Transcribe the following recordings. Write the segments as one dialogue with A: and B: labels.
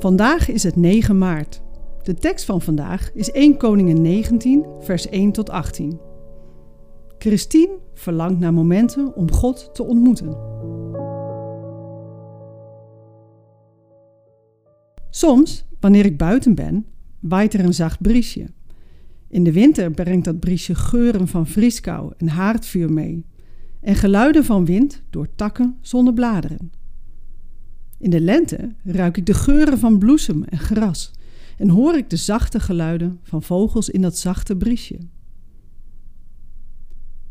A: Vandaag is het 9 maart. De tekst van vandaag is 1 Koningen 19, vers 1 tot 18. Christine verlangt naar momenten om God te ontmoeten. Soms, wanneer ik buiten ben, waait er een zacht briesje. In de winter brengt dat briesje geuren van vrieskou en haardvuur mee en geluiden van wind door takken zonder bladeren. In de lente ruik ik de geuren van bloesem en gras en hoor ik de zachte geluiden van vogels in dat zachte briesje.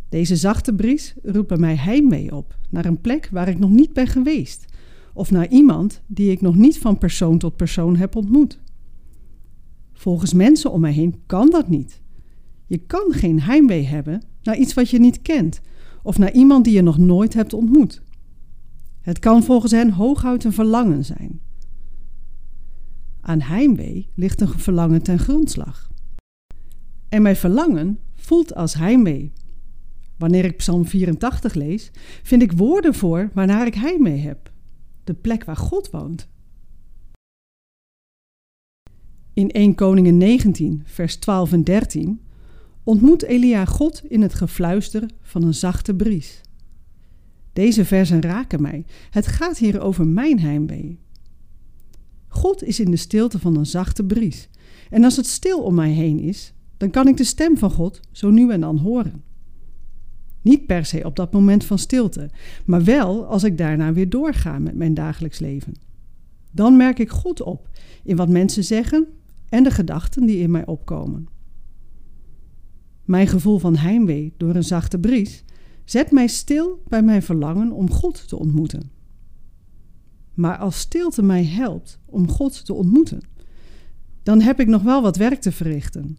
A: Deze zachte bries roept bij mij heimwee op naar een plek waar ik nog niet ben geweest of naar iemand die ik nog niet van persoon tot persoon heb ontmoet. Volgens mensen om mij heen kan dat niet. Je kan geen heimwee hebben naar iets wat je niet kent of naar iemand die je nog nooit hebt ontmoet. Het kan volgens hen hooguit een verlangen zijn. Aan heimwee ligt een verlangen ten grondslag. En mijn verlangen voelt als heimwee. Wanneer ik Psalm 84 lees, vind ik woorden voor waarnaar ik heimwee heb. De plek waar God woont. In 1 Koningen 19, vers 12 en 13 ontmoet Elia God in het gefluister van een zachte bries. Deze versen raken mij. Het gaat hier over mijn heimwee. God is in de stilte van een zachte bries. En als het stil om mij heen is, dan kan ik de stem van God zo nu en dan horen. Niet per se op dat moment van stilte, maar wel als ik daarna weer doorga met mijn dagelijks leven. Dan merk ik God op in wat mensen zeggen en de gedachten die in mij opkomen. Mijn gevoel van heimwee door een zachte bries zet mij stil bij mijn verlangen om God te ontmoeten. Maar als stilte mij helpt om God te ontmoeten, dan heb ik nog wel wat werk te verrichten.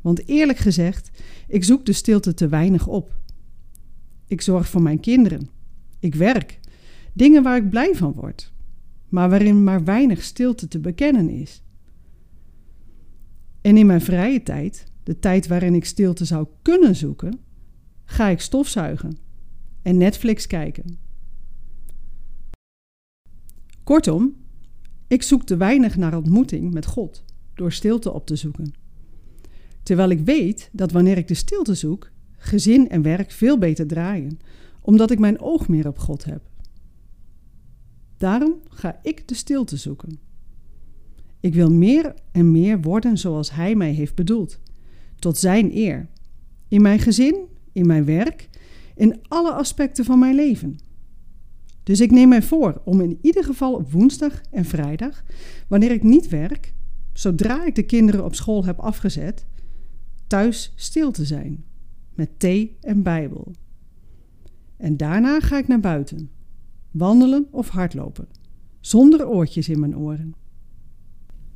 A: Want eerlijk gezegd, ik zoek de stilte te weinig op. Ik zorg voor mijn kinderen. Ik werk. Dingen waar ik blij van word, maar waarin maar weinig stilte te bekennen is. En in mijn vrije tijd, de tijd waarin ik stilte zou kunnen zoeken, ga ik stofzuigen en Netflix kijken. Kortom, ik zoek te weinig naar ontmoeting met God door stilte op te zoeken. Terwijl ik weet dat wanneer ik de stilte zoek, gezin en werk veel beter draaien, omdat ik mijn oog meer op God heb. Daarom ga ik de stilte zoeken. Ik wil meer en meer worden zoals Hij mij heeft bedoeld, tot Zijn eer, in mijn gezin, in mijn werk, in alle aspecten van mijn leven. Dus ik neem mij voor om in ieder geval op woensdag en vrijdag, wanneer ik niet werk, zodra ik de kinderen op school heb afgezet, thuis stil te zijn, met thee en Bijbel. En daarna ga ik naar buiten, wandelen of hardlopen, zonder oortjes in mijn oren.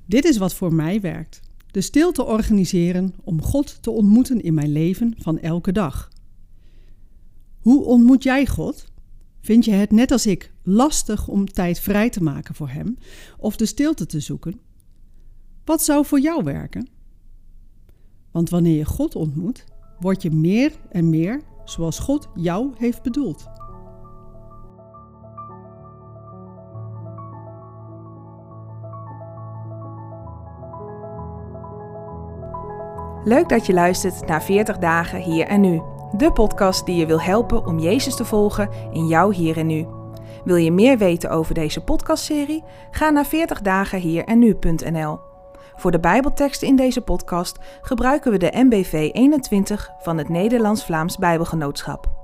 A: Dit is wat voor mij werkt: de stilte organiseren om God te ontmoeten in mijn leven van elke dag. Hoe ontmoet jij God? Vind je het net als ik lastig om tijd vrij te maken voor Hem of de stilte te zoeken? Wat zou voor jou werken? Want wanneer je God ontmoet, word je meer en meer zoals God jou heeft bedoeld.
B: Leuk dat je luistert naar 40 dagen hier en nu. De podcast die je wil helpen om Jezus te volgen in jouw hier en nu. Wil je meer weten over deze podcastserie? Ga naar 40 dagen hier en nu.nl. Voor de Bijbelteksten in deze podcast gebruiken we de MBV 21 van het Nederlands-Vlaams Bijbelgenootschap.